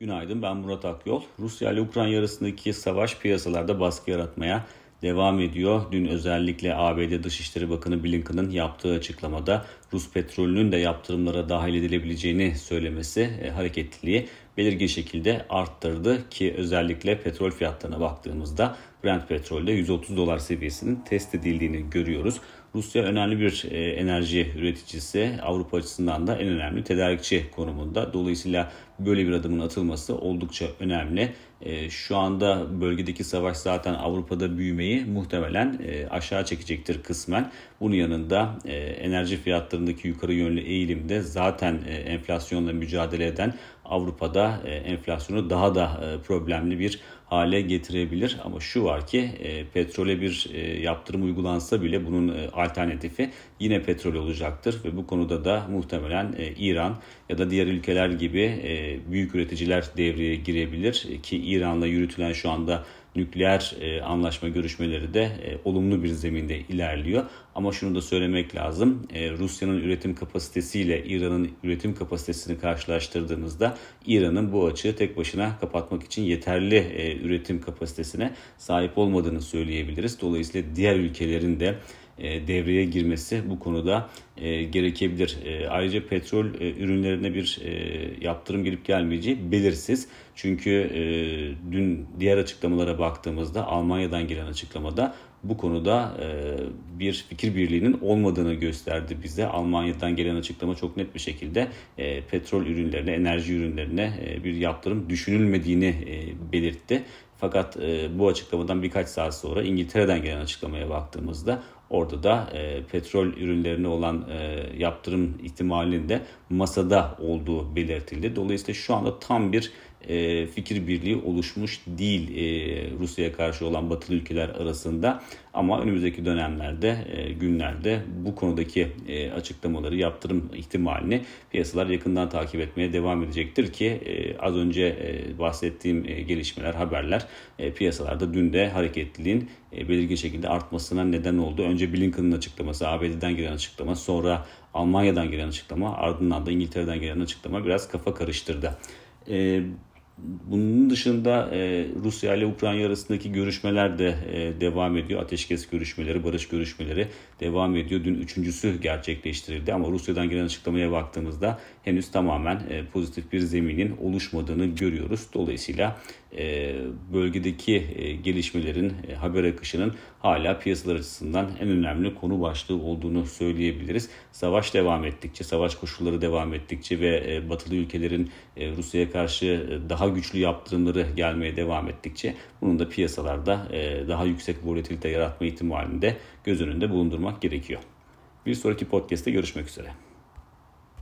Günaydın ben Murat Akyol. Rusya ile Ukrayna arasındaki savaş piyasalarda baskı yaratmaya devam ediyor. Dün özellikle ABD Dışişleri Bakanı Blinken'ın yaptığı açıklamada Rus petrolünün de yaptırımlara dahil edilebileceğini söylemesi e, hareketliliği belirgin şekilde arttırdı ki özellikle petrol fiyatlarına baktığımızda Brent petrolde 130 dolar seviyesinin test edildiğini görüyoruz. Rusya önemli bir e, enerji üreticisi. Avrupa açısından da en önemli tedarikçi konumunda. Dolayısıyla böyle bir adımın atılması oldukça önemli. E, şu anda bölgedeki savaş zaten Avrupa'da büyümeyi muhtemelen e, aşağı çekecektir kısmen. Bunun yanında enerji fiyatlarındaki yukarı yönlü eğilimde zaten enflasyonla mücadele eden Avrupa'da e, enflasyonu daha da e, problemli bir hale getirebilir. Ama şu var ki e, petrole bir yaptırım uygulansa bile bunun alternatifi yine petrol olacaktır. Ve bu konuda da muhtemelen İran ya da diğer ülkeler gibi büyük üreticiler devreye girebilir. Ki İran'la yürütülen şu anda nükleer e, anlaşma görüşmeleri de e, olumlu bir zeminde ilerliyor. Ama şunu da söylemek lazım. E, Rusya'nın üretim kapasitesiyle İran'ın üretim kapasitesini karşılaştırdığımızda İran'ın bu açığı tek başına kapatmak için yeterli e, üretim kapasitesine sahip olmadığını söyleyebiliriz. Dolayısıyla diğer ülkelerin de devreye girmesi bu konuda e, gerekebilir. E, ayrıca petrol e, ürünlerine bir e, yaptırım gelip gelmeyeceği belirsiz. Çünkü e, dün diğer açıklamalara baktığımızda Almanya'dan gelen açıklamada bu konuda e, bir fikir birliğinin olmadığını gösterdi bize. Almanya'dan gelen açıklama çok net bir şekilde e, petrol ürünlerine, enerji ürünlerine e, bir yaptırım düşünülmediğini e, belirtti. Fakat e, bu açıklamadan birkaç saat sonra İngiltere'den gelen açıklamaya baktığımızda orada da e, petrol ürünlerine olan e, yaptırım ihtimalinin de masada olduğu belirtildi. Dolayısıyla şu anda tam bir e, fikir birliği oluşmuş değil e, Rusya'ya karşı olan batılı ülkeler arasında. Ama önümüzdeki dönemlerde, e, günlerde bu konudaki e, açıklamaları, yaptırım ihtimalini piyasalar yakından takip etmeye devam edecektir ki az önce bahsettiğim gelişmeler, haberler piyasalarda dün de hareketliliğin belirgin şekilde artmasına neden oldu. Önce Blinken'ın açıklaması, ABD'den gelen açıklama, sonra Almanya'dan gelen açıklama, ardından da İngiltere'den gelen açıklama biraz kafa karıştırdı. Bunun dışında e, Rusya ile Ukrayna arasındaki görüşmeler de e, devam ediyor. Ateşkes görüşmeleri, barış görüşmeleri devam ediyor. Dün üçüncüsü gerçekleştirildi ama Rusya'dan gelen açıklamaya baktığımızda henüz tamamen e, pozitif bir zeminin oluşmadığını görüyoruz. Dolayısıyla e, bölgedeki e, gelişmelerin, e, haber akışının hala piyasalar açısından en önemli konu başlığı olduğunu söyleyebiliriz. Savaş devam ettikçe, savaş koşulları devam ettikçe ve batılı ülkelerin Rusya'ya karşı güçlü yaptırımları gelmeye devam ettikçe bunun da piyasalarda daha yüksek volatilite yaratma ihtimalini de göz önünde bulundurmak gerekiyor. Bir sonraki podcast'te görüşmek üzere.